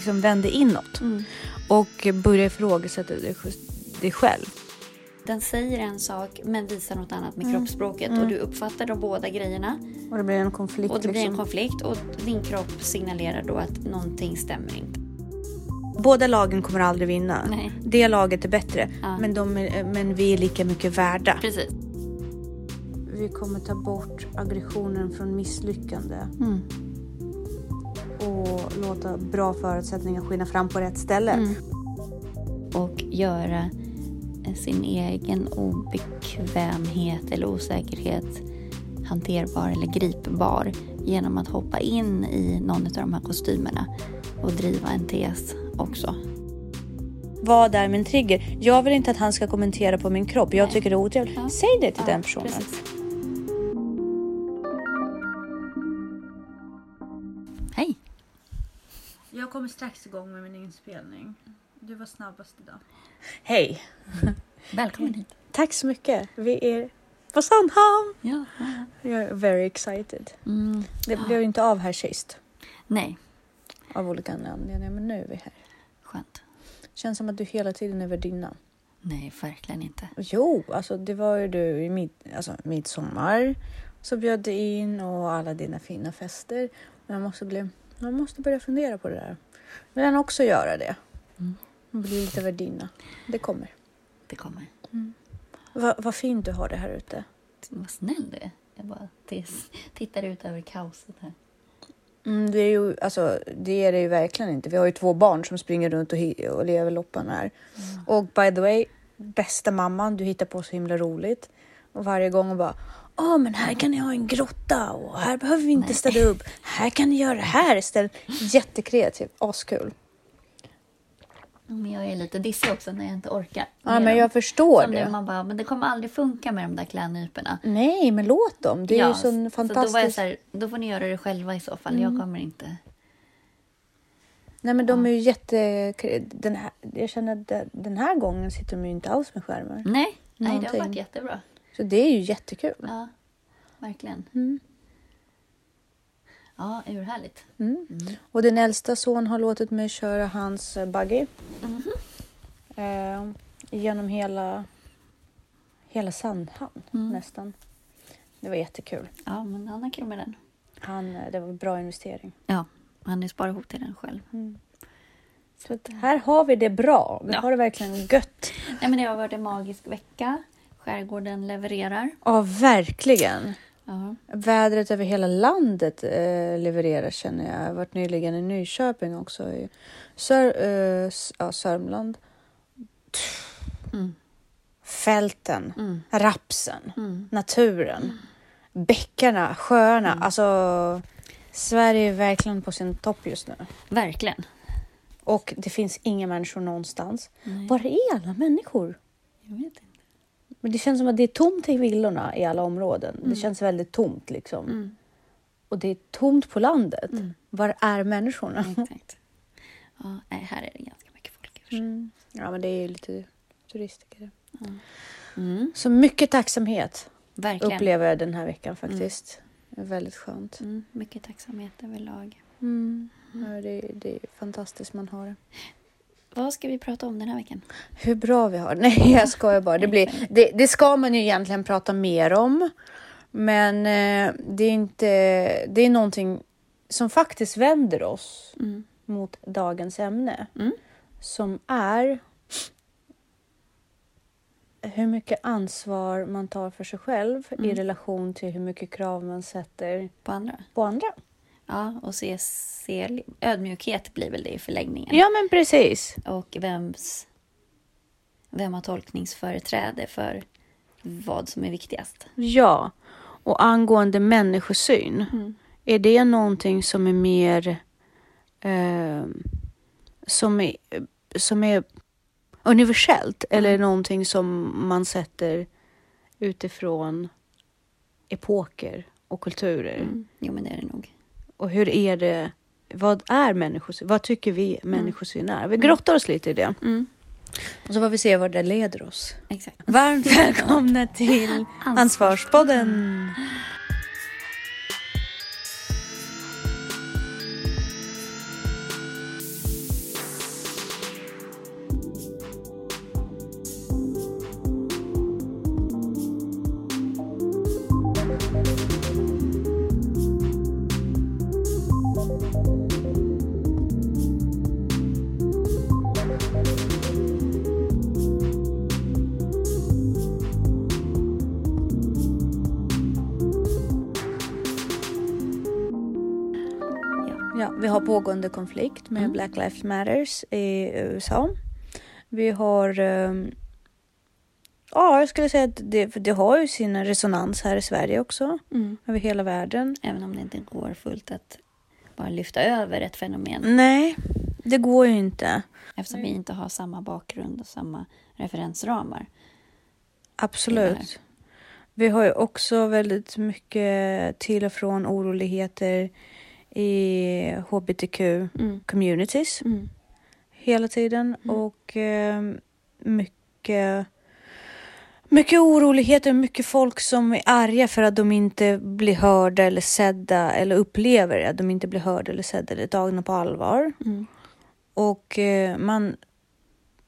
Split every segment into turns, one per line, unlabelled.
liksom vänder inåt
Mm.
och börjar ifrågasätta dig, själv.
Den säger en sak men visar något annat
Mm.
med kroppsspråket och du uppfattar de båda grejerna
Och det blir en konflikt.
och det blir en
liksom.
konflikt och din kropp signalerar då att någonting stämmer inte.
Båda lagen kommer aldrig vinna.
Nej.
Det laget är bättre,
Ja.
men, de är, men vi är lika mycket värda.
Precis.
Vi kommer ta bort aggressionen från misslyckande
Mm.
Och låta bra förutsättningar skina fram på rätt ställe.
Mm. Och göra eh, sin egen obekvämhet eller osäkerhet hanterbar eller gripbar genom att hoppa in i någon av de här kostymerna och driva en tes också.
Vad är min trigger? Jag vill inte att han ska kommentera på min kropp. Jag
Nej.
tycker det är otrevligt.
Ja.
Säg det till
Ja,
den personen.
precis.
Jag kommer strax igång med min inspelning. Du var snabbast idag. Hej!
Välkommen hit.
Tack så mycket. Vi är på Sandhamn.
Ja.
Jag är very excited.
Mm.
Det blev ju inte av här sist.
Nej,
Av olika anledningar. Men nu är vi här.
skönt.
Känns som att du hela tiden är värdinna.
Nej, verkligen inte.
Jo, alltså det var ju du i mid, alltså, midsommar. Så bjöd du in och alla dina fina fester. Men jag måste, bli, jag måste börja fundera på det där. Vill han också göra det?
Mm.
Bli lite värdinna. Det kommer.
Det kommer.
Va, vad fint du har det här ute.
Vad snäll du är. Jag bara tittar ut över kaoset här.
Mm, det, är ju, alltså, det är det ju verkligen inte. Vi har ju två barn som springer runt och, och lever loppan här. Och by the way, bästa mamman, du hittar på så himla roligt. Och varje gång och bara, ja men här kan ni ha en grotta och här behöver vi inte
Nej.
städa upp. Här kan ni göra det här istället. Jättekreativ, askul.
Men jag är lite dissig också när jag inte orkar.
Ja men
dem.
jag förstår
Som
det.
man bara, men det kommer aldrig funka med de där klädnyporna.
Nej men låt dem, det är ju sån
Så då, var jag
fantastisk...
så här, då får ni göra det själva i så fall.
Mm.
Jag kommer inte.
Nej men de är ju jätte... Den här, jag känner att den här gången sitter de ju inte alls med skärmar.
Nej, nej det har varit jättebra.
Så det är ju jättekul.
Ja, verkligen.
Mm.
Ja, urhärligt.
Mm. Och din äldsta son har låtit mig köra hans eh, buggy.
Mhm.
Eh, genom hela, hela Sandhamn
Mm.
nästan. Det var jättekul.
Ja, men han har kul med den.
Han, eh, det var en bra investering.
Ja, han har sparat ihop till den själv.
Så att här har vi det bra. Vi
Ja.
har det verkligen gött.
Nej, men det har varit en magisk vecka. Skärgården levererar.
Ja, verkligen.
Ja.
Vädret över hela landet eh, levererar känner jag. Jag har varit nyligen i Nyköping också. I Sör, eh, ja, Sörmland.
Mm.
Fälten,
Mm.
rapsen,
Mm.
naturen, bäckarna, sjöarna. Alltså, Sverige är verkligen på sin topp just nu.
Verkligen.
Och det finns inga människor någonstans.
Nej.
Var är alla människor?
Jag vet inte.
Men det känns som att det är tomt i villorna i alla områden. Det känns väldigt tomt liksom.
Mm.
Och det är tomt på landet.
Mm.
Var är människorna?
Exakt. Ja, nej, här är det ganska mycket folk. i.
Mm. Ja, men det är ju lite turister.
Mm.
Så mycket tacksamhet
Verkligen.
upplever jag den här veckan faktiskt. Det är väldigt skönt.
Mm. Mycket tacksamhet överlag.
Mm. Ja, det, är, det är fantastiskt man har det.
Vad ska vi prata om den här veckan?
Hur bra vi har. Nej, jag skojar bara. Det, blir, det, det ska man ju egentligen prata mer om. Men eh, det är inte... Det är någonting som faktiskt vänder oss
Mm.
mot dagens ämne.
Mm.
Som är hur mycket ansvar man tar för sig själv i
Mm.
relation till hur mycket krav man sätter
På andra?
på andra.
Ja, och se, se, ödmjukhet blir väl det i förlängningen.
Ja, men precis.
Och vems, vem har tolkningsföreträde för vad som är viktigast?
Ja. Och angående människosyn.
Mm.
Är det någonting som är mer... Eh, som, är, som är universellt? Eller någonting som man sätter utifrån epoker och kulturer?
Mm. Jo, men det är det nog.
Och hur är det? Vad är människosyn? Vad tycker vi människosyn är? Vi grottar oss lite i det.
Mm.
Och så får vi se var det leder oss.
Exakt.
Varmt välkomna till Ansvarspodden! Pågående konflikt med
Mm.
Black Lives Matters i USA. Vi har... ehm, ja, jag skulle säga att det, det har ju sin resonans här i Sverige också.
Mm.
Över hela världen.
Även om det inte går fullt att bara lyfta över ett fenomen.
Nej, det går ju inte.
Eftersom vi inte har samma bakgrund och samma referensramar.
Absolut. Vi har ju också väldigt mycket till och från oroligheter i hbtq-communities
Mm.
hela tiden.
Mm.
Och eh, mycket, mycket oroligheter, mycket folk som är arga för att de inte blir hörda eller sedda eller upplever att de inte blir hörda eller sedda eller tagna på allvar.
Mm.
Och eh, man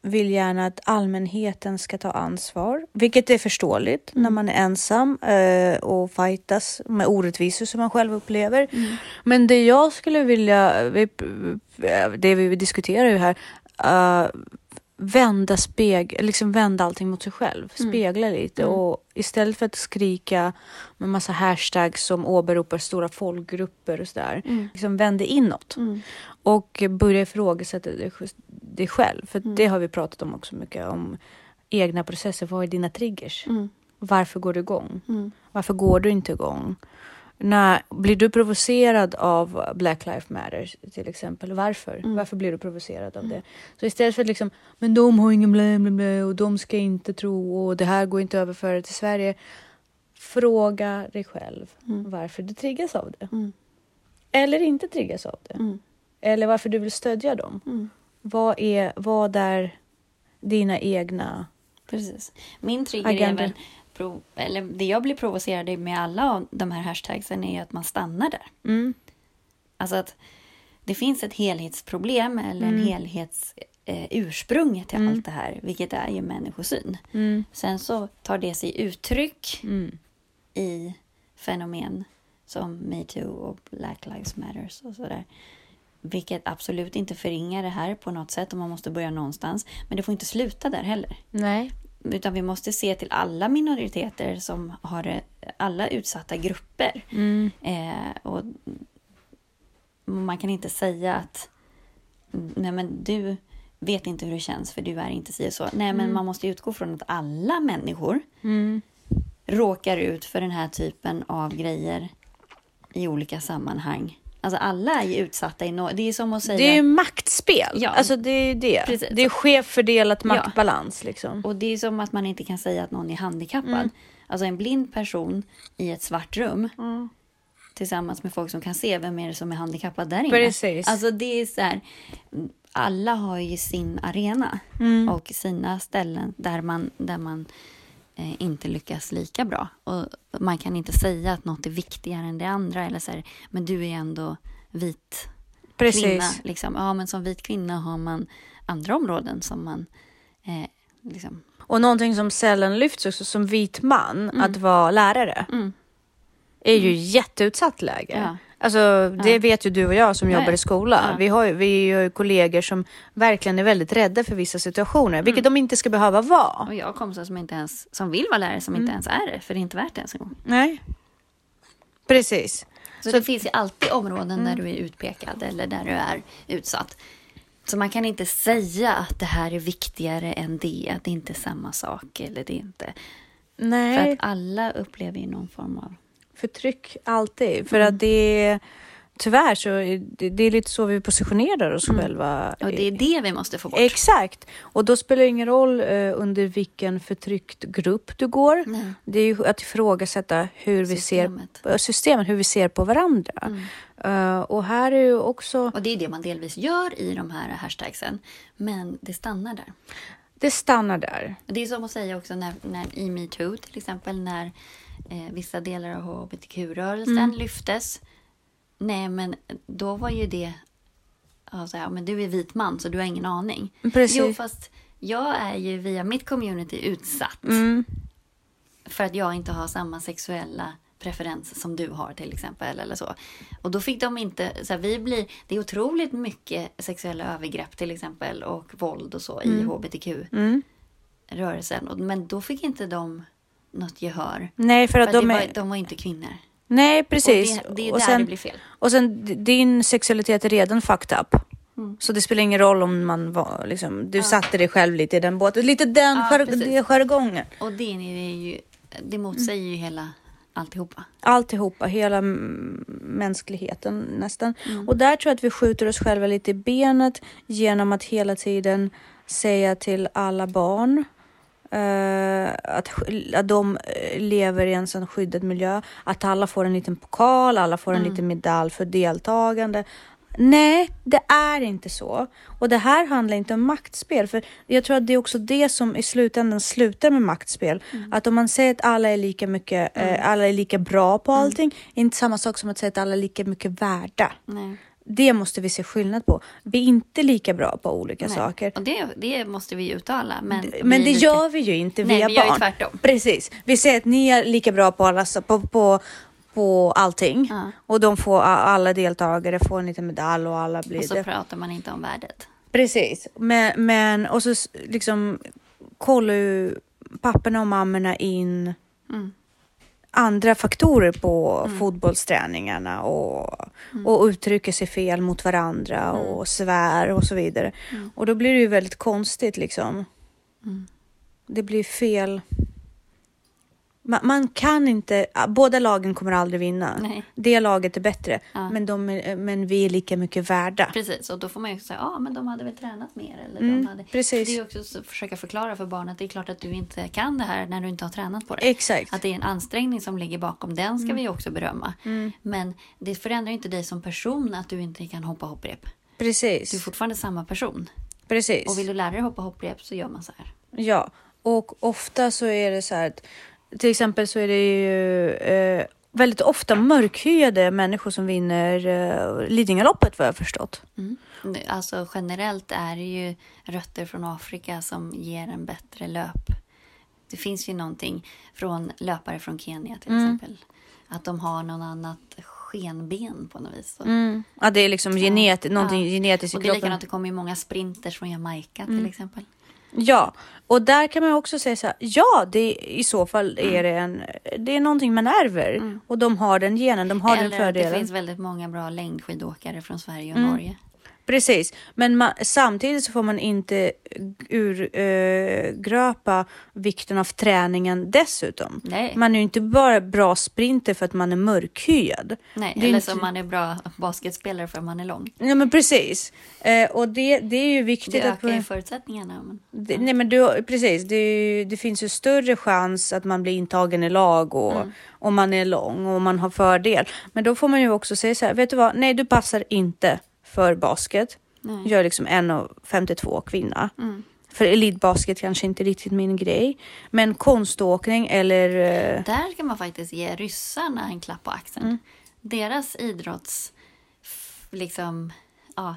vill gärna att allmänheten ska ta ansvar, vilket är förståeligt när man är ensam eh, och fightas med orättvisor som man själv upplever.
Mm.
Men det jag skulle vilja, vi, det vi diskuterar ju här, uh, vända speg, liksom vända allting mot sig själv,
Mm.
spegla lite
Mm.
och istället för att skrika med massa hashtags som åberopar stora folkgrupper och sådär,
Mm.
liksom vänd det inåt
Mm.
och börja ifrågasätta det själv. För
Mm.
det har vi pratat om också mycket om egna processer. Vad är dina triggers?
Mm.
Varför går du igång?
Mm.
Varför går du inte igång? När, blir du provocerad av Black Lives Matter till exempel? Varför?
Mm.
Varför blir du provocerad av det? Så istället för liksom, men de har ingen blä, blä, blä och de ska inte tro och det här går inte att överföra till Sverige. Fråga dig själv
Mm.
varför du triggas av det.
Mm.
Eller inte triggas av det.
Mm.
Eller varför du vill stödja dem. Vad är, vad är dina egna...
Precis. Min trigger
Agenda.
är väl, prov, eller det jag blir provocerad med alla av de här hashtagsen är att man stannar där.
Mm.
Alltså att det finns ett helhetsproblem eller en
Mm.
helhets eh, ursprung till
Mm.
allt det här, vilket är ju människosyn.
Mm.
Sen så tar det sig uttryck
Mm.
i fenomen som metoo och Black Lives Matters och sådär. Vilket absolut inte förringar det här på något sätt och man måste börja någonstans. Men det får inte sluta där heller.
Nej.
Utan vi måste se till alla minoriteter som har alla utsatta grupper.
Mm.
Eh, och man kan inte säga att nej men du vet inte hur det känns för du är inte si och så. Nej men
Mm.
man måste utgå från att alla människor
Mm.
råkar ut för den här typen av grejer i olika sammanhang. Alltså alla är ju utsatta i något. Det är som att säga...
Det är ju maktspel.
Ja.
Alltså det är det.
Precis.
Det är skevfördelat
Ja.
maktbalans liksom.
Och det är som att man inte kan säga att någon är handikappad.
Mm.
Alltså en blind person i ett svart rum
Mm.
tillsammans med folk som kan se vem är det som är handikappad där inne.
Precis.
Alltså det är så här, alla har ju sin arena
Mm.
och sina ställen där man, där man inte lyckas lika bra. Och man kan inte säga att något är viktigare än det andra. Eller så här, men du är ändå vit
Precis.
kvinna. Liksom. Ja, men som vit kvinna har man andra områden som man eh, liksom...
Och någonting som sällan lyfts också som vit man, att vara lärare,
Mm.
är ju jätteutsatt läge.
Ja.
Alltså det vet ju du och jag som
Ja,
jobbar i skolan.
Ja.
Vi, har, ju- vi har kollegor som verkligen är väldigt rädda för vissa situationer, vilket
Mm.
de inte ska behöva vara.
Och jag har kompisar som, inte ens, som vill vara lärare som
Mm.
inte ens är det, för det är inte värt det ens en gång.
Nej. Precis.
Så,
Så-
det finns ju alltid områden
Mm.
där du är utpekad eller där du är utsatt. Så man kan inte säga att det här är viktigare än det, att det inte är samma sak eller det är inte. För
Nej,
att alla upplever ju någon form av...
förtryck alltid. För
Mm.
att det är, tyvärr så är det, det är lite så vi positionerar oss själva.
Mm. Och det är det vi måste få bort.
Exakt. Och då spelar det ingen roll eh, under vilken förtryckt grupp du går.
Nej.
Det är ju att ifrågasätta hur vi
Systemet.
ser på systemet, hur vi ser på varandra.
Mm.
Eh, och här är ju också,
Och det är det man delvis gör i de här hashtagsen. Men det stannar där.
det stannar där.
Det är som att säga också när, när i metoo till exempel när eh, vissa delar av hbtq-rörelsen
Mm.
lyftes. Nej men då var ju det, ja, så här, men du är vit man så du har ingen aning.
Precis.
Jo fast jag är ju via mitt community utsatt.
Mm.
För att jag inte har samma sexuella preferens som du har till exempel. Eller så. Och då fick de inte, så här, vi blir, det är otroligt mycket sexuella övergrepp till exempel och våld och så i hbtq-rörelsen.
Mm.
Men då fick inte de något gehör.
Nej, för
För
att
att
de
det
är...
var, de var inte kvinnor.
Nej, precis.
Och det, det är
och
där
sen,
det blir fel.
Och sen din sexualitet är redan fucked up.
Mm.
Så det spelar ingen roll om man var liksom, du satte dig själv lite i den båten. Lite den
Ja,
det jargongen.
Och det är ju, det motsäger ju hela alltihopa.
Alltihopa, hela mänskligheten nästan.
Mm.
Och där tror jag att vi skjuter oss själva lite i benet genom att hela tiden säga till alla barn eh, att, att de eh, lever i en sån skyddad miljö. Att alla får en liten pokal, alla får en
Mm.
liten medalj för deltagande. Nej, det är inte så. Och det här handlar inte om maktspel. För jag tror att det är också det som i slutändan slutar med maktspel.
Mm.
Att om man säger att alla är lika mycket, eh, alla är lika bra på
Mm.
allting, är inte samma sak som att säga att alla är lika mycket värda.
Nej.
Det måste vi se skillnad på. Vi är inte lika bra på olika
Nej.
saker.
Och det, det måste vi uttala. Men,
Men
vi
det
lika-
gör vi ju inte
Nej,
via
vi gör ju
barn.
tvärtom.
Precis. Vi säger att ni är lika bra på, alla, på, på, på allting.
Ja.
Och de får, alla deltagare får en liten medalj och alla blir
Och så
det.
pratar man inte om värdet.
Precis. Men, men och så liksom kollar ju papporna och mammorna in
Mm.
Andra faktorer på fotbollsträningarna och, och uttrycker sig fel mot varandra och svär och så vidare. Och då blir det ju väldigt konstigt liksom.
Mm.
Det blir fel. Man, man kan inte, båda lagen kommer aldrig vinna.
Nej.
Det laget är bättre,
Ja.
men, de är, men vi är lika mycket värda.
Precis, och då får man ju säga ja men de hade väl tränat mer. Eller
Mm,
de hade...
precis.
Det är också så att försöka förklara för barnet det är klart att du inte kan det här när du inte har tränat på det.
Exakt.
Att det är en ansträngning som ligger bakom, den ska vi också berömma.
Mm.
Men det förändrar inte dig som person att du inte kan hoppa hopprep.
Precis.
Du är fortfarande samma person.
Precis.
Och vill du lära dig hoppa hopprep så gör man så här.
Ja, och ofta så är det så här att till exempel så är det ju eh, väldigt ofta mörkhyade människor som vinner eh, Lidingöloppet vad jag förstått.
Mm. Alltså generellt är det ju rötter från Afrika som ger en bättre löp. Det finns ju någonting från löpare från Kenya till
Mm.
exempel. Att de har någon annat skenben på något vis.
Mm. Ja, det är liksom genet, någonting
Ja.
genetiskt i
Och det är
kroppen.
likadant, det kommer ju många sprinters från Jamaica
Mm.
till exempel.
Ja, och där kan man också säga så här. Ja, det, i så fall
Mm.
är det en, det är någonting man ärver och de har den genen, de har den
Eller det
fördelen.
finns väldigt många bra längdskidåkare från Sverige och
Mm.
Norge.
Precis, men man, samtidigt så får man inte urgröpa vikten av träningen dessutom.
Nej.
Man är ju inte bara bra sprinter för att man är mörkhyad.
Nej,
Det
eller
inte-
som man är bra basketspelare för att man är lång.
Ja men precis. Eh, och det, det är ju viktigt
Det
att...
ökar ju förutsättningarna. Men...
Det, nej men du, precis, det, ju- det finns ju större chans att man blir intagen i lag och
Mm.
om man är lång och man har fördel. Men då får man ju också säga så här, vet du vad, nej du passar inte för basket.
Nej.
Jag är liksom 1,52 kvinna.
Mm.
För elitbasket kanske inte riktigt min grej. Men konståkning eller... eh,
Där kan man faktiskt ge ryssarna en klapp på axeln.
Mm.
Deras idrotts... Liksom, ja,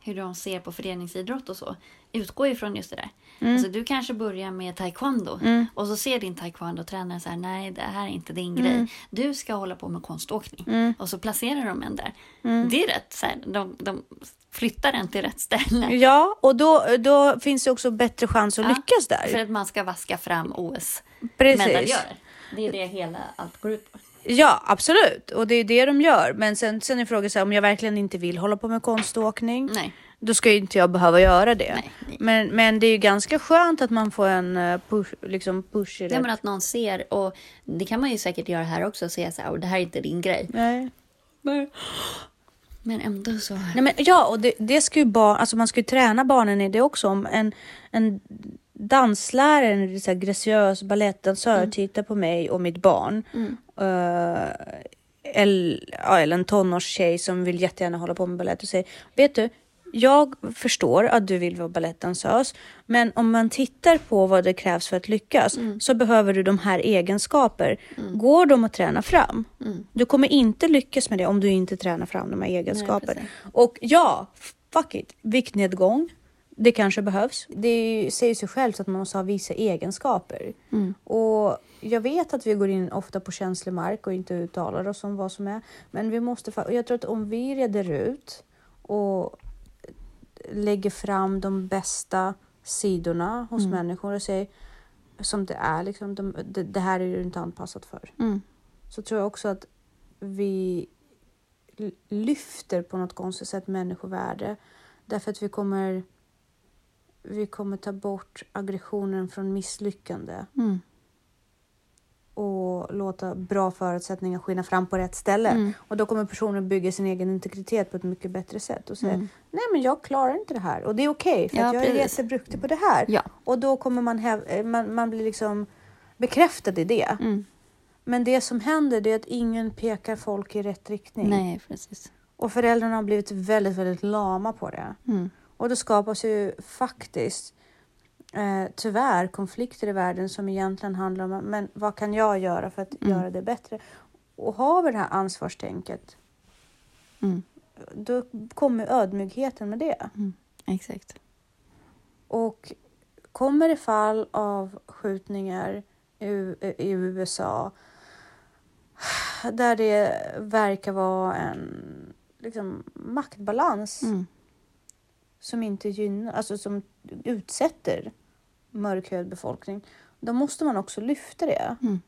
hur de ser på föreningsidrott och så utgår ju från just det där.
Mm.
Alltså, du kanske börjar med taekwondo och så ser din taekwondo-tränare så här, nej det här är inte din
Mm.
grej. Du ska hålla på med konståkning. Och så placerar de en där.
Mm.
Det är rätt, så här, de, de flyttar den till rätt ställe.
Ja, och då, då finns det också bättre chans att
Ja,
lyckas där.
För att man ska vaska fram. OS-medaljörer. Det är det hela allt går ut på.
Ja, absolut. Och det är det de gör. Men sen, sen är frågan så här, om jag verkligen inte vill hålla på med konståkning,
Nej.
Då ska ju inte jag behöva göra det.
Nej, nej.
Men, men det är ju ganska skönt att man får en eh, push, liksom push i det.
Ja, men att någon ser, och det kan man ju säkert göra här också, och säga så här, "Åh, det här är inte din grej.
Nej.
Men ändå så...
Nej, men, ja, och det, det ska ju barn, alltså man ska ju träna barnen i det också. Om en, en danslärare, en så här graciös balettdansör
Mm.
tittar på mig och mitt barn. eh, eller, ja, eller en tonårstjej som vill jättegärna hålla på med balett och säger, vet du, jag förstår att du vill vara balettdansös, men om man tittar på vad det krävs för att lyckas
Mm.
så behöver du de här egenskaper. Går de att träna fram?
Mm.
Du kommer inte lyckas med det om du inte tränar fram de här egenskaperna. och ja, fuck it, viktnedgång. Det kanske behövs. Det säger sig självt att man måste ha vissa egenskaper.
Mm.
Och jag vet att vi går in ofta på känslig mark och inte uttalar oss om vad som är. Men vi måste, jag tror att om vi reder ut och lägger fram de bästa sidorna hos
Mm.
människor och säger som det är, liksom, de, det, det här är du inte anpassat för.
Mm.
Så tror jag också att vi lyfter på något konstigt sätt människovärde. Därför att vi kommer, vi kommer ta bort aggressionen från misslyckande
Mm.
Och låta bra förutsättningar skina fram på rätt ställe.
Mm.
Och då kommer personen bygga sin egen integritet på ett mycket bättre sätt och säga
Mm.
nej men jag klarar inte det här och det är okej för
Ja,
att jag är
precis.
jätteduktig på det här.
Ja.
Och då kommer man, häv- eh, man, man blir liksom bekräftad i det.
Mm.
Men det som händer det är att ingen pekar folk i rätt riktning.
Nej, precis.
Och föräldrarna har blivit väldigt, väldigt lama på det.
Mm.
Och då skapas ju faktiskt eh, tyvärr konflikter i världen som egentligen handlar om men vad kan jag göra för att
Mm.
göra det bättre? Och har vi det här ansvarstänket
Mm.
då kommer ödmjukheten med det.
Exakt.
Och kommer det fall av skjutningar i, i USA där det verkar vara en liksom, maktbalans
Mm.
som inte gynnar, alltså som utsätter mörkhyad befolkning, då måste man också lyfta det.
Mm.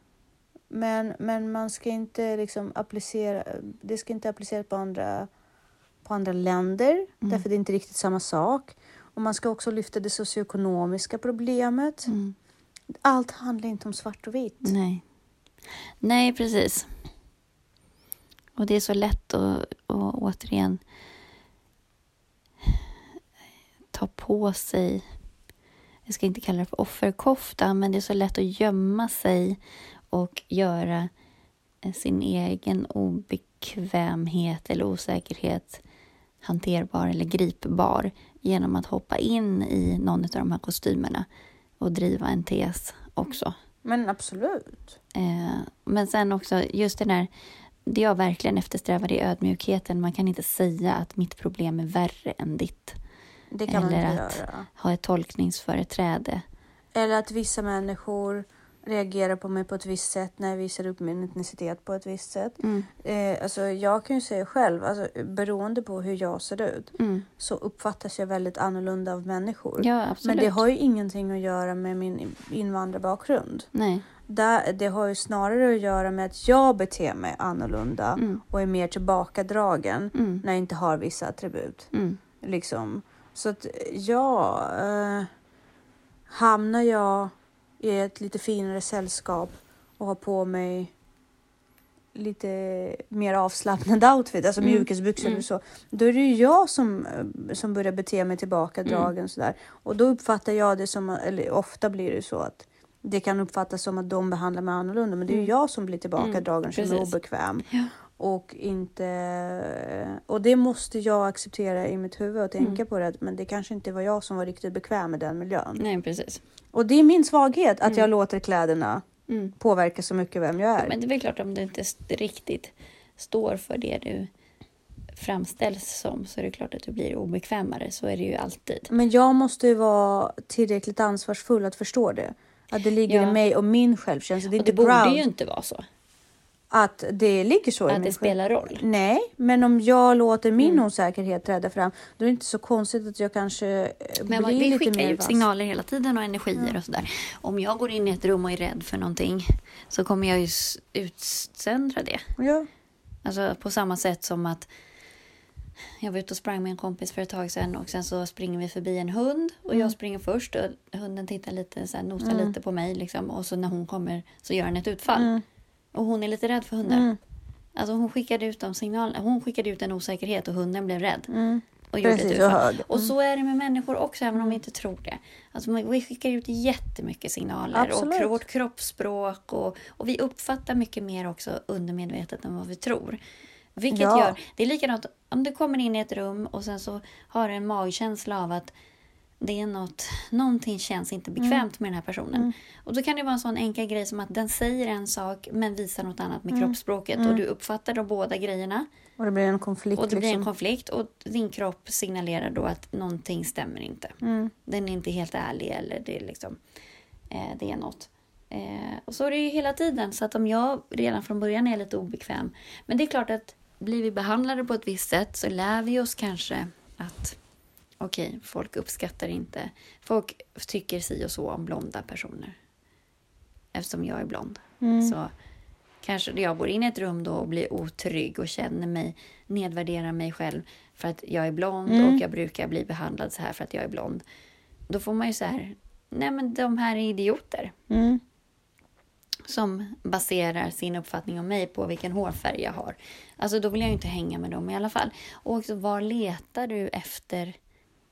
Men, men man ska inte liksom applicera, det ska inte appliceras på andra, på andra länder,
Mm.
därför det är inte riktigt samma sak. Och man ska också lyfta det socioekonomiska problemet.
Mm.
Allt handlar inte om svart och vitt.
Nej. Nej, precis. Och det är så lätt att, att återigen ta på sig, jag ska inte kalla det för offerkofta, men det är så lätt att gömma sig och göra eh, sin egen obekvämhet eller osäkerhet hanterbar eller gripbar genom att hoppa in i någon av de här kostymerna och driva en tes också.
Men absolut.
Eh, men sen också just det där, det jag verkligen eftersträvar är ödmjukheten. Man kan inte säga att mitt problem är värre än ditt.
Det kan man
Eller
inte
att-
göra.
Ha ett tolkningsföreträde.
Eller att vissa människor reagerar på mig på ett visst sätt när jag visar upp min etnicitet på ett visst sätt.
Mm.
Eh, alltså jag kan ju säga själv, alltså, beroende på hur jag ser ut
Mm.
så uppfattas jag väldigt annorlunda av människor.
Ja, absolut.
Men det har ju ingenting att göra med min invandrarbakgrund.
Nej.
Där, det har ju snarare att göra med att jag beter mig annorlunda
Mm.
och är mer tillbakadragen
Mm.
när jag inte har vissa attribut.
Mm.
Liksom. Så att ja, eh, hamnar jag i ett lite finare sällskap och har på mig lite mer avslappnad outfit, alltså
Mm.
mjukisbyxor
Mm.
eller så, då är det ju jag som, eh, som börjar bete mig tillbakadragen
Mm.
sådär. Och då uppfattar jag det som, eller ofta blir det så att det kan uppfattas som att de behandlar mig annorlunda, men det är ju
Mm.
jag som blir tillbakadragen, som är obekväm.
Ja.
Och inte... Och det måste jag acceptera i mitt huvud och tänka
Mm.
på det. Men det kanske inte var jag som var riktigt bekväm med den miljön.
Nej, precis.
Och det är min svaghet att
Mm.
jag låter kläderna
Mm.
påverka så mycket vem jag är.
Men det är väl klart om du inte riktigt står för det du framställs som så är det klart att du blir obekvämare. Så är det ju alltid.
Men jag måste ju vara tillräckligt ansvarsfull att förstå det. Att det ligger
Ja.
i mig och min självkänsla. Det
Och det borde ju inte vara så.
Att det ligger så
Att det spelar roll.
Nej, men om jag låter min
Mm.
osäkerhet träda fram, då är det inte så konstigt att jag kanske eh,
Men
blir
vi
lite
skickar
mer
ut
vass.
signaler hela tiden och energier och sådär. Om jag går in i ett rum och är rädd för någonting så kommer jag ju utsöndra det.
Ja.
Alltså på samma sätt som att jag var ute och sprang med en kompis för ett tag sedan och sen så springer vi förbi en hund och
Mm.
jag springer först och hunden tittar lite, så här, nosar
Mm.
lite på mig liksom och så när hon kommer så gör den ett utfall.
Mm.
Och hon är lite rädd för hundar.
Mm.
Alltså hon skickade ut de signalerna. Hon skickade ut en osäkerhet och hunden blev rädd.
Mm.
Och gjorde
Precis,
ett
hög.
Och så är det med människor också, även om vi inte tror det. Alltså, vi skickar ut jättemycket signaler
Absolut.
och vårt kroppsspråk och, och vi uppfattar mycket mer också undermedvetet än vad vi tror. Vilket
Ja.
gör, det är likadant om du kommer in i ett rum och sen så har du en magkänsla av att det är något, någonting känns inte bekvämt med den här personen.
Mm.
Och då kan det vara en sån enkel grej som att den säger en sak men visar något annat med
Mm.
kroppsspråket
Mm.
och du uppfattar då båda grejerna.
Och det blir en konflikt.
Och det blir en
liksom.
konflikt och din kropp signalerar då att någonting stämmer inte.
Mm.
Den är inte helt ärlig eller det är liksom eh, det är något. Eh, och så är det ju hela tiden. Så att om jag redan från början är lite obekväm. Men det är klart att blir vi behandlade på ett visst sätt så lär vi oss kanske att okej, folk uppskattar inte. Folk tycker si och så om blonda personer. Eftersom jag är blond.
Mm.
Så kanske jag går in i ett rum då och blir otrygg och känner mig, nedvärderar mig själv för att jag är blond
Mm.
och jag brukar bli behandlad så här för att jag är blond. Då får man ju så här, nej men de här är idioter
Mm.
som baserar sin uppfattning om mig på vilken hårfärg jag har. Alltså då vill jag ju inte hänga med dem i alla fall. Och också, var letar du efter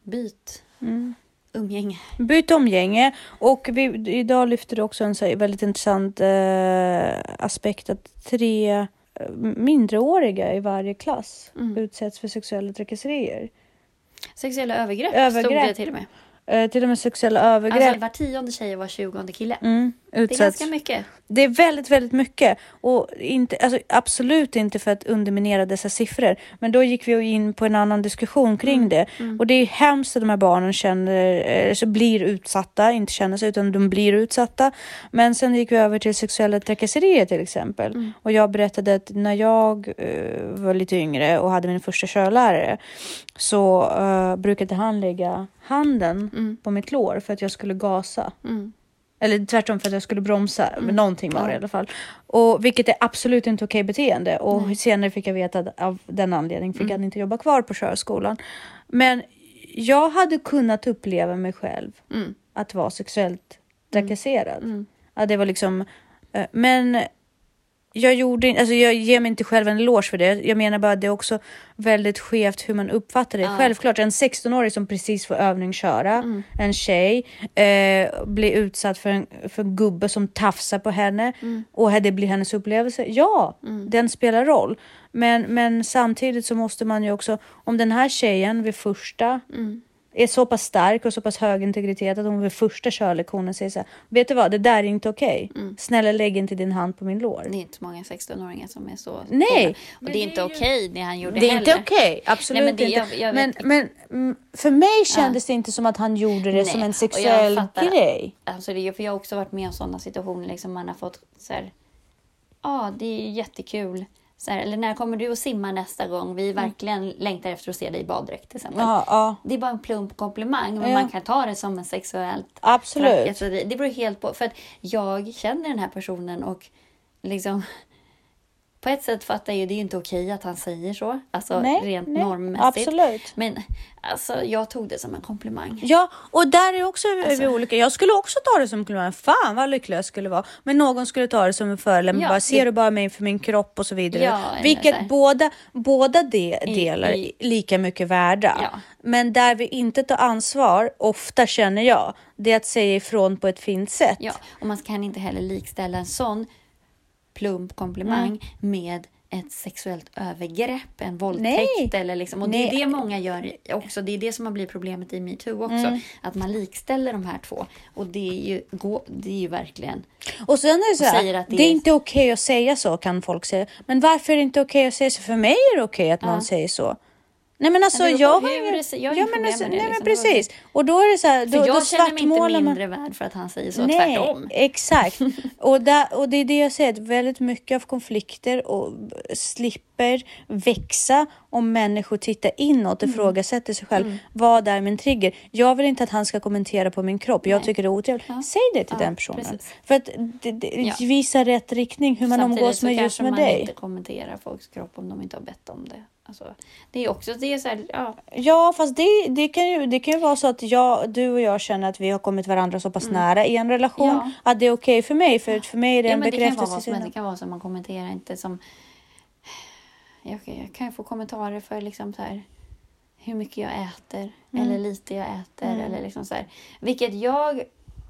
byt
Mm.
umgänge?
Byt omgänge. Och vi, idag lyfter du också en så väldigt intressant eh, aspekt att tre eh, mindreåriga i varje klass
Mm.
utsätts för sexuella trakasserier.
Sexuella övergrepp, stod
Övergrepp.
det till och med.
Eh, till och med sexuella övergrepp
Alltså var tionde tjej och var tjugonde kille.
mm,
Det är ganska mycket.
Det är väldigt, väldigt mycket. Och inte, alltså, absolut inte för att underminera dessa siffror. Men då gick vi in på en annan diskussion kring
Mm,
det. Och det är hemskt att de här barnen känner, eh, så blir utsatta, inte känner sig, utan de blir utsatta. Men sen gick vi över till sexuella trakasserier till exempel.
Mm.
Och jag berättade att när jag eh, var lite yngre och hade min första körlärare så eh, brukade han lägga handen
Mm.
på mitt lår för att jag skulle gasa.
Mm.
Eller tvärtom för att jag skulle bromsa. Men någonting var det i alla fall. Och, vilket är absolut inte okej beteende. Och
Nej.
senare fick jag veta att av den anledningen fick jag inte jobba kvar på körskolan. Men jag hade kunnat uppleva mig själv
Mm.
att vara sexuellt trakasserad.
Mm.
Ja, det var liksom... eh, Men jag gjorde alltså jag ger mig inte själv en eloge för det. Jag menar bara att det är också väldigt skevt hur man uppfattar det.
Ja.
Självklart, en 16-åring som precis får övningsköra,
Mm.
en tjej, eh, blir utsatt för en, för en gubbe som tafsar på henne
Mm.
och det blir hennes upplevelse. Ja,
Mm.
den spelar roll. Men, men samtidigt så måste man ju också, om den här tjejen vid första
Mm.
Är så pass stark och så pass hög integritet att hon vid första körlektionen säger så här, vet du vad, det där är inte okej.
Mm.
Snälla lägg inte din hand på min lår.
Det är inte många 16-åringar som är så
Nej,
coola. Och
men
det är inte
ju-
okej det han gjorde
Det är
heller.
inte okej, absolut
Nej, men det-
inte.
jag- jag
men, men för mig kändes det inte som att han gjorde det
Nej,
som en sexuell
fattar.
grej.
Alltså det, är- för jag har också varit med om sådana situationer. Liksom man har fått så här, ja det är jättekul. Så här, eller när kommer du att simma nästa gång? Vi verkligen längtar efter att se dig i baddräkt till exempel.
Ja, ja,
Det är bara en plump komplimang, men
Ja.
man kan ta det som en sexuellt
absolut.
Det beror helt på. För att jag känner den här personen och liksom... På ett sätt fattar jag det är ju inte okej att han säger så. Alltså
Nej,
rent
nej,
normmässigt.
Absolut.
Men alltså jag tog det som en komplimang.
Ja, och där är också
Alltså-
vi olika. Jag skulle också ta det som en komplimang. Fan vad lycklig jag skulle vara. Men någon skulle ta det som en förolämpning.
Ja,
bara,
det-
ser du bara mig för min kropp och så vidare.
Ja,
Vilket båda, båda de
I-
delar
i-
är lika mycket värda.
Ja.
Men där vi inte tar ansvar, ofta känner jag, det är att säga ifrån på ett fint sätt.
Ja, och man kan inte heller likställa en sån plump komplimang
Mm.
med ett sexuellt övergrepp, en våldtäkt
Nej.
eller liksom. Och det
Nej.
är det många gör också. Det är det som har blivit problemet i metoo också.
Mm.
Att man likställer de här två. Och det är ju, det är ju verkligen...
Och sen är det så här,
att
det,
det
är inte okej att säga så kan folk säga. Men varför är det inte okej att säga så? För mig är det okej att någon
Ja.
säger så. Nej men alltså jag
på
har
hur
ingen...
det jag har
ja,
inget
men, alltså,
med det,
nej,
liksom.
Precis. Och då är det så här,
För
då, då
jag känner mig inte
svartmålar man.
mindre värd för att han säger så.
Nej,
Tvärtom.
exakt. och, där, och det är det jag säger, att väldigt mycket av konflikter och slipper växa om människor tittar inåt och
Mm.
ifrågasätter sig själv. Vad är min trigger? Jag vill inte att han ska kommentera på min kropp. Jag
Nej.
tycker det är otrevligt.
Ja.
Säg det till
Ja,
den personen.
precis.
För att det, det
Ja.
visar rätt riktning hur man
Samtidigt
umgås
så
med just
kanske
med
man
dig.
inte kommenterar folks kropp om de inte har bett om det. Alltså, det är också det är så här, ja,
Ja, fast det, det, kan ju, det kan ju vara så att jag, du och jag känner att vi har kommit varandra så pass nära i en relation
Mm. Ja.
att det är okej för mig. För, för mig är det
ja
en
men det kan vara
bekräftelse.
Det kan vara som man kommenterar inte som... Jag, jag kan ju få kommentarer för liksom så här hur mycket jag äter eller lite jag äter
Mm.
eller liksom så här. Vilket jag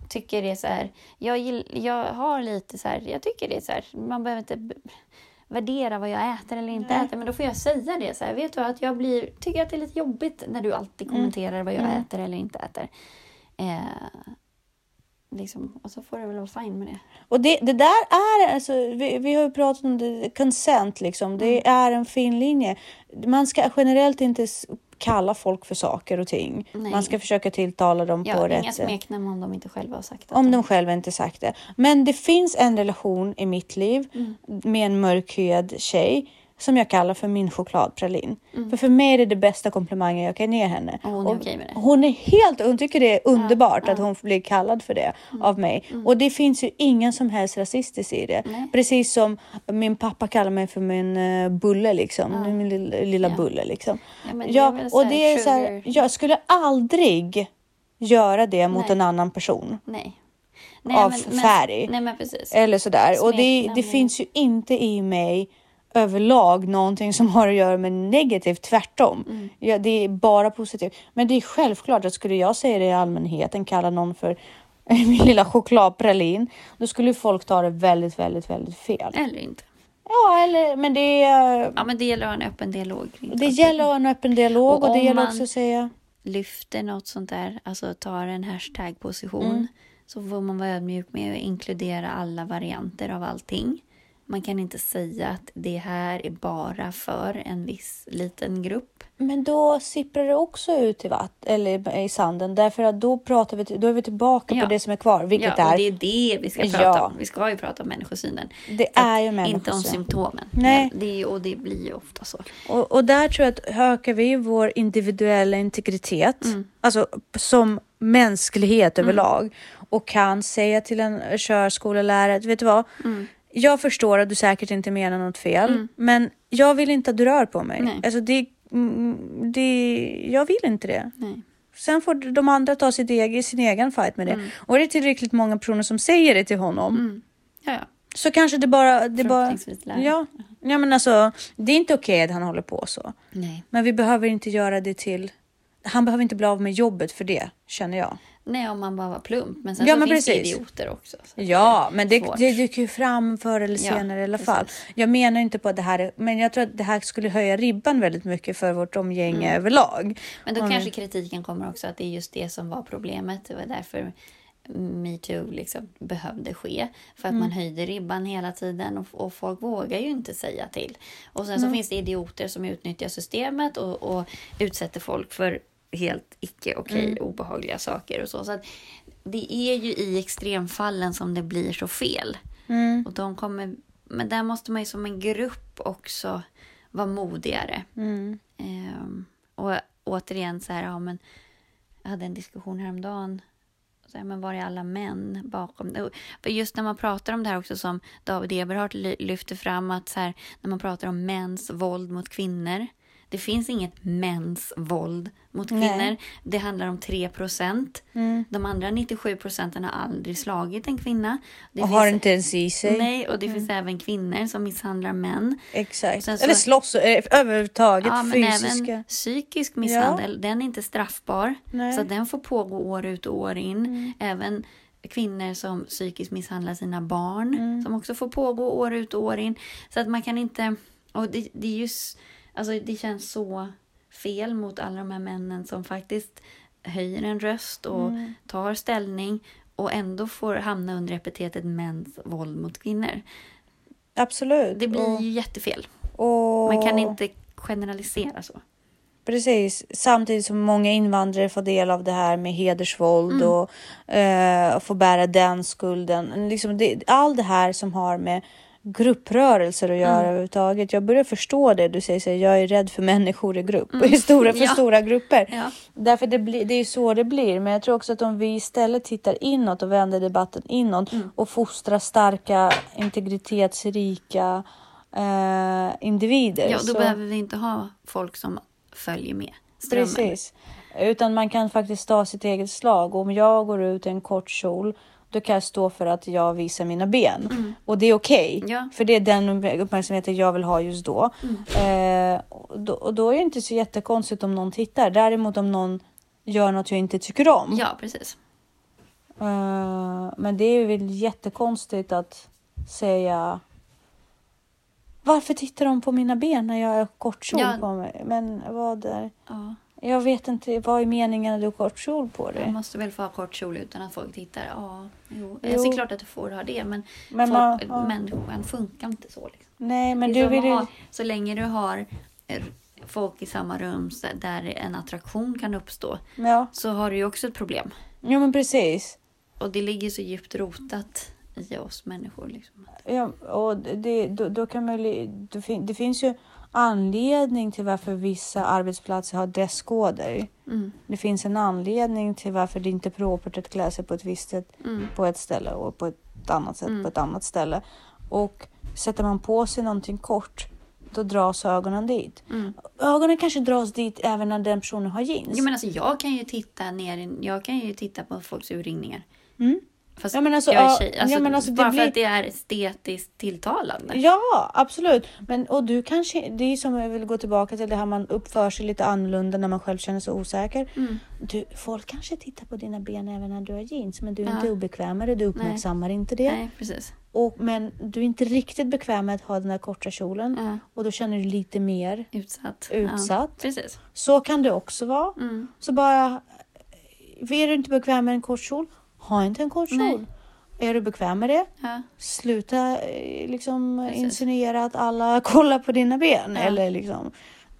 tycker är så här. Jag, jag har lite så här. Jag tycker det är så här. Man behöver inte värdera vad jag äter eller inte
Nej.
äter. Men då får jag säga det så här. Vet du att jag blir, tycker att det är lite jobbigt när du alltid
Mm.
kommenterar vad jag
Mm.
äter eller inte äter. Eh, liksom, och så får det väl vara fine med det.
Och det, det där är, alltså, vi, vi har ju pratat om det, consent liksom. Det
Mm.
är en fin linje. Man ska generellt inte kalla folk för saker och ting.
Nej.
Man ska försöka tilltala dem på
Ja, inga
rätt sätt.
smeknamn om de inte själva har sagt det.
Om de själva inte sagt det. Men det finns en relation i mitt liv
Mm.
med en mörkhyad tjej som jag kallar för min chokladpralin. För för mig är det det bästa komplimangen jag kan ge henne.
Och hon är okej med det.
Hon är helt, hon tycker det är underbart att hon blir kallad för det
Mm.
av mig. Och det finns ju ingen som helst rasistiskt i det.
Nej.
Precis som min pappa kallar mig för min uh, bulle liksom. Min lilla, lilla
Ja.
bulle liksom.
Ja, det
Ja, och det är så här, jag skulle aldrig göra det mot
Nej.
en annan person.
Nej. Nej
Av
men,
färg.
Men, nej men precis.
Eller sådär. Och det, det finns ju inte i mig överlag någonting som har att göra med negativt, tvärtom.
Mm.
Ja, det är bara positivt. Men det är självklart att skulle jag säga det i allmänheten, kalla någon för min lilla chokladpralin, då skulle folk ta det väldigt, väldigt, väldigt fel.
Eller inte.
Ja, eller, men det, är-
Ja men det gäller att ha en öppen dialog kring
det gäller att ha en öppen dialog
Och
och, det gäller också att säga
lyfter något sånt där, alltså tar en hashtag-position,
Mm.
så får man vara ödmjuk med att inkludera alla varianter av allting. Man kan inte säga att det här är bara för en viss liten grupp.
Men då sipprar det också ut i vatt eller i sanden därför att då pratar vi, då är vi tillbaka
Ja.
på det som är kvar, vilket
ja, och
är,
det är det vi ska
Ja.
prata om. Vi ska ju prata om människosynen.
det
Så
är ju
att- Inte om symptomen.
Nej.
Det och det blir ju ofta så.
Och, och där tror jag att ökar vi vår individuella integritet,
Mm.
alltså som mänsklighet överlag och kan säga till en körskolelärare, vet du vad?
Mm.
Jag förstår att du säkert inte menar något fel, men jag vill inte att du rör på mig.
Nej.
Alltså det, mm, det, jag vill inte det.
Nej.
Sen får de andra ta sitt egen, sin egen fight med det.
Mm.
Och är det tillräckligt många personer som säger det till honom
Mm. Ja, ja.
så kanske det bara... Det bara ja, ja, men alltså det är inte okej att han håller på så.
Nej.
Men vi behöver inte göra det till... Han behöver inte bli av med jobbet för det, känner jag.
Nej, om man bara var plump. Men sen
Ja,
så
men
finns det
precis.
idioter också.
Ja, men det,
svårt.
det dyker ju fram förr eller
Ja,
senare i alla
precis.
fall. Jag menar inte på det här är, men jag tror att det här skulle höja ribban väldigt mycket för vårt omgänge
Mm.
överlag.
Men då
Om
kanske
vi-
kritiken kommer också att det är just det som var problemet. Det var därför metoo liksom behövde ske. För att man höjde ribban hela tiden och, och folk vågar ju inte säga till. Och sen så finns det idioter som utnyttjar systemet och, och utsätter folk för helt icke okej, obehagliga saker och så. så det är ju i extremfallen som det blir så fel.
Mm.
Och de kommer, men där måste man ju som en grupp också vara modigare.
Mm.
Ehm, och återigen så här, ja men jag hade en diskussion häromdagen. Så här, men var är alla män bakom? Och just när man pratar om det här också som David Eberhardt ly- lyfter fram att så här, när man pratar om mäns våld mot kvinnor. Det finns inget mäns våld mot
Nej.
kvinnor. Det handlar om 3 procent.
Mm.
De andra 97 procenten har aldrig slagit en kvinna. Det
Och
finns-
har inte ens i sig.
Nej, och det finns även kvinnor som misshandlar män.
Exakt.
Så-
Eller slåss eh, överhuvudtaget,
Ja, men
fysiska.
även psykisk misshandel, den är inte straffbar.
Nej. Mm.
Så den får pågå år ut och år in. Även kvinnor som psykiskt misshandlar sina barn,
Mm.
som också får pågå år ut och år in. Så att man kan inte... Och det, det är just... Alltså det känns så fel mot alla de här männen som faktiskt höjer en röst och
Mm.
tar ställning och ändå får hamna under epitetet mäns våld mot kvinnor.
Absolut.
Det blir
och,
ju jättefel.
och,
Man kan inte generalisera så.
Precis. Samtidigt som många invandrare får del av det här med hedersvåld
Mm.
och eh, får bära den skulden. Liksom det, allt det här som har med grupprörelser att göra
Mm.
överhuvudtaget. Jag börjar förstå det. Du säger så här, jag är rädd för människor i grupp. I stora, för
Mm. Ja.
stora grupper.
Ja.
Därför det, blir, det är så det blir. Men jag tror också att om vi istället tittar inåt och vänder debatten inåt
Mm.
och fostrar starka, integritetsrika eh, individer.
Ja, då
så-
behöver vi inte ha folk som följer med strömmen.
Precis. Utan man kan faktiskt ta sitt eget slag. Om jag går ut i en kort kjol, då kan jag stå för att jag visar mina ben. Och det är okej.
Mm. Ja.
För det är den uppmärksamheten jag vill ha just då.
Mm.
Eh, och då. Och då är det inte så jättekonstigt om någon tittar. Däremot om någon gör något jag inte tycker om.
Ja, precis.
Eh, men det är väl jättekonstigt att säga varför tittar de på mina ben när jag har kort kjol
Ja.
på mig? Men vad är...
Ja,
Jag vet inte, vad är meningen när du har kort kjol på dig?
man måste väl få ha kort kjol utan att folk tittar. Ja, jo.
Jo.
Alltså, det är klart att du får ha det, men,
Men
folk,
man- ja.
människan funkar inte så. Liksom.
Nej, men du
så
vill
har, så länge du har eh, folk i samma rum där en attraktion kan uppstå
Ja,
så har du ju också ett problem.
jo men precis.
Och det ligger så djupt rotat i oss människor. Liksom.
Ja, och det, då, då kan man, ju- det, fin, det finns ju anledning till varför vissa arbetsplatser har dresskoder.
Mm.
Det finns en anledning till varför det inte är propert att klä sig på ett visst sätt
Mm.
på ett ställe och på ett annat sätt
Mm.
på ett annat ställe. Och sätter man på sig någonting kort, då dras ögonen dit.
Mm.
Ögonen kanske dras dit även när den personen har jeans.
Jo, men alltså, jag kan ju titta ner, jag kan ju titta på folks urringningar. Fast
Ja, men alltså,
jag är tjej. Alltså,
ja, men alltså,
bara
blir-
för att det är estetiskt tilltalande.
Ja, absolut. Men, och du kanske, det är som jag vill gå tillbaka till det här man uppför sig lite annorlunda när man själv känner sig osäker.
Mm.
Du, folk kanske tittar på dina ben även när du har jeans, men du är
Ja.
inte obekväm med det, du uppmärksammar inte det.
Nej, precis.
Och, men du är inte riktigt bekväm med att ha den här korta kjolen
Ja.
och då känner du lite mer
Utsatt.
utsatt.
Ja, precis.
Så kan det också vara.
Mm.
Så bara, är du inte bekväm med en kort kjol, ha inte en kort kjol. Är du bekväm med det,
Ja.
sluta eh, liksom
Precis.
insinuera att alla kollar på dina ben. Eller liksom,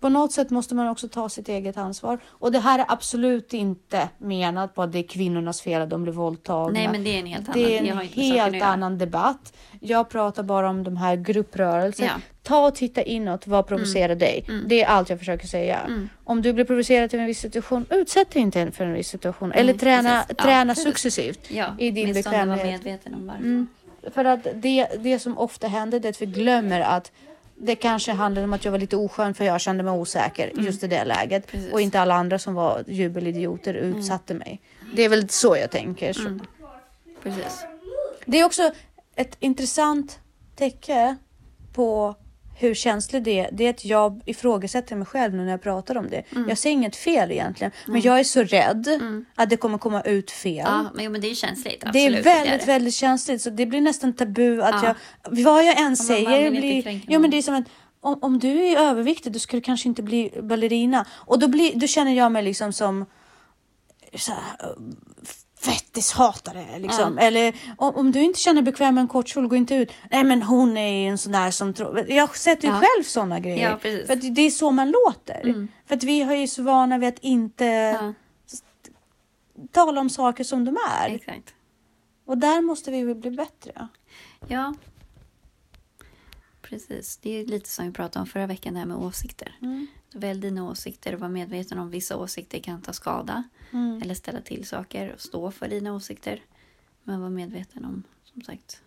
på något sätt måste man också ta sitt eget ansvar. Och det här är absolut inte menat på att det är kvinnornas fel att de blir våldtagna.
Nej, men det är en helt annan.
det är en helt annan debatt. Jag pratar bara om de här grupprörelser.
Ja.
Ta och titta inåt, vad provocerar dig?
Mm.
Det är allt jag försöker säga.
Mm.
Om du blir provocerad till en viss situation, utsätt dig inte för en viss situation. Eller träna.
Ja,
träna
precis.
successivt.
Ja,
i din bekvämlighet.
medveten om varför.
Mm. För att det, det som ofta händer det är att vi glömmer att det kanske handlade om att jag var lite oskön för jag kände mig osäker just i det läget.
Mm. Precis.
Och inte alla andra som var jubelidioter utsatte mig. Det är väl så jag tänker. Så.
Mm. Precis.
Det är också ett intressant tecken på hur känslig det är. Det är att jag ifrågasätter mig själv nu när jag pratar om det. Jag ser inget fel egentligen. Men jag är så rädd att det kommer komma ut fel.
Ja, men, jo, men det är känsligt.
Det
Absolut,
är väldigt,
det.
väldigt känsligt. Så det blir nästan tabu att
Ja.
jag... Vad jag än säger blir... Ja, men det är som att om, om du är överviktig då ska du kanske inte bli ballerina. Och då, blir, då känner jag mig liksom som... Så här, fettishatare liksom. Eller om, om du inte känner bekväm med en kort kjol, gå inte ut. Nej men hon är ju en sån där som tror... Jag sätter ju
Ja.
själv såna grejer.
Ja,
för det är så man låter.
Mm.
För att vi har ju så vana vid att inte
Ja,
tala om saker som de är.
exakt.
Och där måste vi väl bli bättre.
Ja. Precis. Det är lite som vi pratade om förra veckan, det här med åsikter.
Mm.
Välj dina åsikter och var medveten om vissa åsikter kan ta skada
Mm.
eller ställa till saker och stå för dina åsikter. Men var medveten om, som sagt.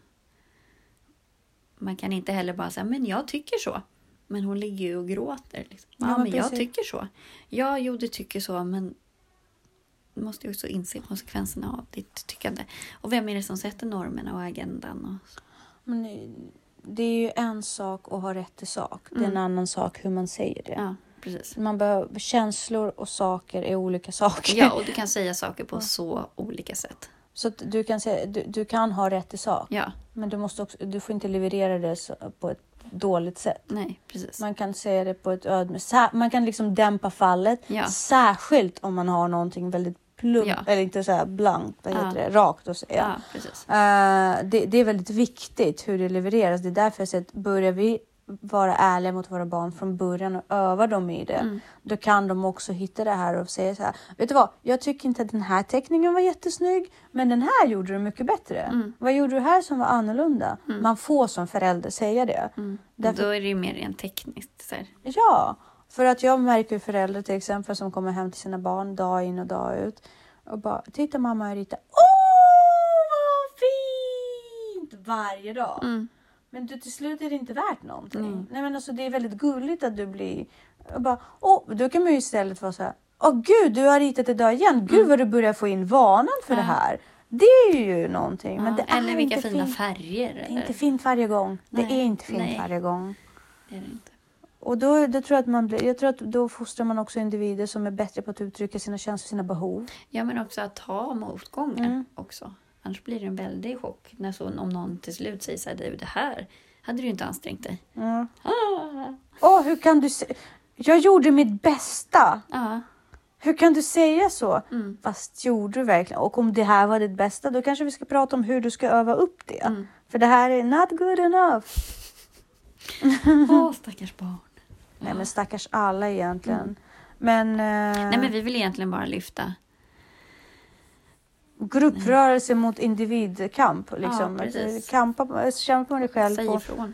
Man kan inte heller bara säga, men jag tycker så. Men hon ligger ju och gråter. Liksom. Ja,
Ja, men
jag tycker så. Ja, jo, du tycker så, men du måste ju också inse konsekvenserna av ditt tyckande. Och vem är det som sätter normerna och agendan? Och?
Men det är ju en sak att ha rätt till sak. Det är en annan sak hur man säger det.
Ja, precis.
Man behöver, känslor och saker är olika saker.
Ja, och du kan säga saker på så olika sätt.
Så du, kan säga, du, du kan ha rätt till sak.
Ja,
Men du, måste också, du får inte leverera det på ett dåligt sätt.
nej, precis.
Man kan säga det på ett ödmjukt Man kan liksom dämpa fallet.
Ja.
Särskilt om man har någonting väldigt plumpt,
Ja.
eller inte så här blankt, vad
Ja.
heter det, rakt att säga.
Ja, precis.
Eh, det, det är väldigt viktigt hur det levereras. Det är därför jag säger att börjar vi vara ärliga mot våra barn från början och öva dem i det,
Mm.
då kan de också hitta det här och säga så här. Vet du vad? Jag tycker inte att den här teckningen var jättesnygg, men den här gjorde du mycket bättre.
Mm.
Vad gjorde du här som var annorlunda? Man får som förälder säga det.
Mm.
Därför-
Då är det ju mer rent tekniskt.
Ja, för att jag märker föräldrar till exempel som kommer hem till sina barn dag in och dag ut och bara titta mamma jag ritar. Åh vad fint! Varje dag.
Mm.
Men du, till slut är det inte värt någonting.
Mm.
Nej men alltså det är väldigt gulligt att du blir och bara åh, då kan man ju istället vara så här. Åh gud, du har ritat idag igen. Gud vad du börjar få in vanan för det
Mm. Ja.
här. Det är ju någonting. Men
Ja,
det är
eller vilka
inte
fina
fint.
färger.
Det är
Eller?
inte fint varje gång. Det
Nej.
är inte fint
Nej.
varje gång.
Det är det inte.
Och då, då tror jag att man jag tror att då fostrar man också individer som är bättre på att uttrycka sina känslor, sina behov.
Ja, men också att ta motgångar
Mm.
också. Annars blir det en väldig chock när så, om någon till slut säger så här, "Du, det här hade du ju inte ansträngt dig.
Mm.
Ah.
Åh, hur kan du se? Jag gjorde mitt bästa.
Ja,
Hur kan du säga så?
mm.
Fast gjorde du verkligen? Och om det här var ditt bästa, då kanske vi ska prata om hur du ska öva upp det.
Mm.
För det här är not good enough.
Åh, stackars barn.
Nej, men stackars alla egentligen. Men, eh,
Nej, men vi vill egentligen bara lyfta
Grupprörelse mot individkamp. Liksom.
precis.
Kampa, kämpa med dig själv
Säg
på
ifrån.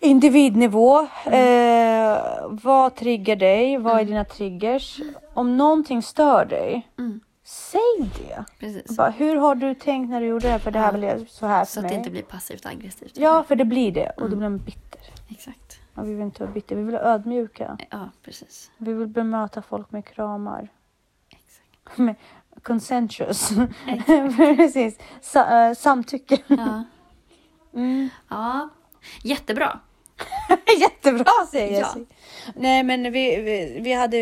individnivå.
Mm.
Eh, vad triggar dig? Vad är dina triggers? Om någonting stör dig,
Mm.
säg det.
Precis.
Bara, hur har du tänkt när du gjorde det här? För det här
Ja.
jag så här för
Så att
mig.
det inte blir passivt aggressivt.
Ja, för det blir det. Och då
Mm.
blir man bitter.
Exakt.
Och vi vill inte vara bitter. Vi vill vara ödmjuka.
Ja, precis.
Vi vill bemöta folk med kramar.
Exakt.
Med consensus. Precis. Sa- eh, samtycke.
Ja.
Mm.
ja, jättebra.
Jättebra säger
Ja.
jag. Nej men vi, vi, vi hade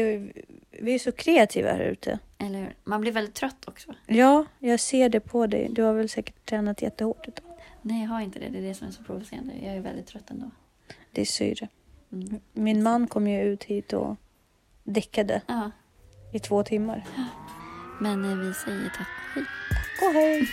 vi är så kreativa här ute.
Eller hur? Man blir väldigt trött också.
Ja, jag ser det på dig. Du har väl säkert tränat jättehårt idag.
Nej, jag har inte det. Det är det som är så provocerande. Jag är väldigt trött ändå.
Det är syre.
Mm.
Min man kom ju ut hit och däckade
Ja,
i två timmar.
men eh, vi säger tack och hej.
Och hej!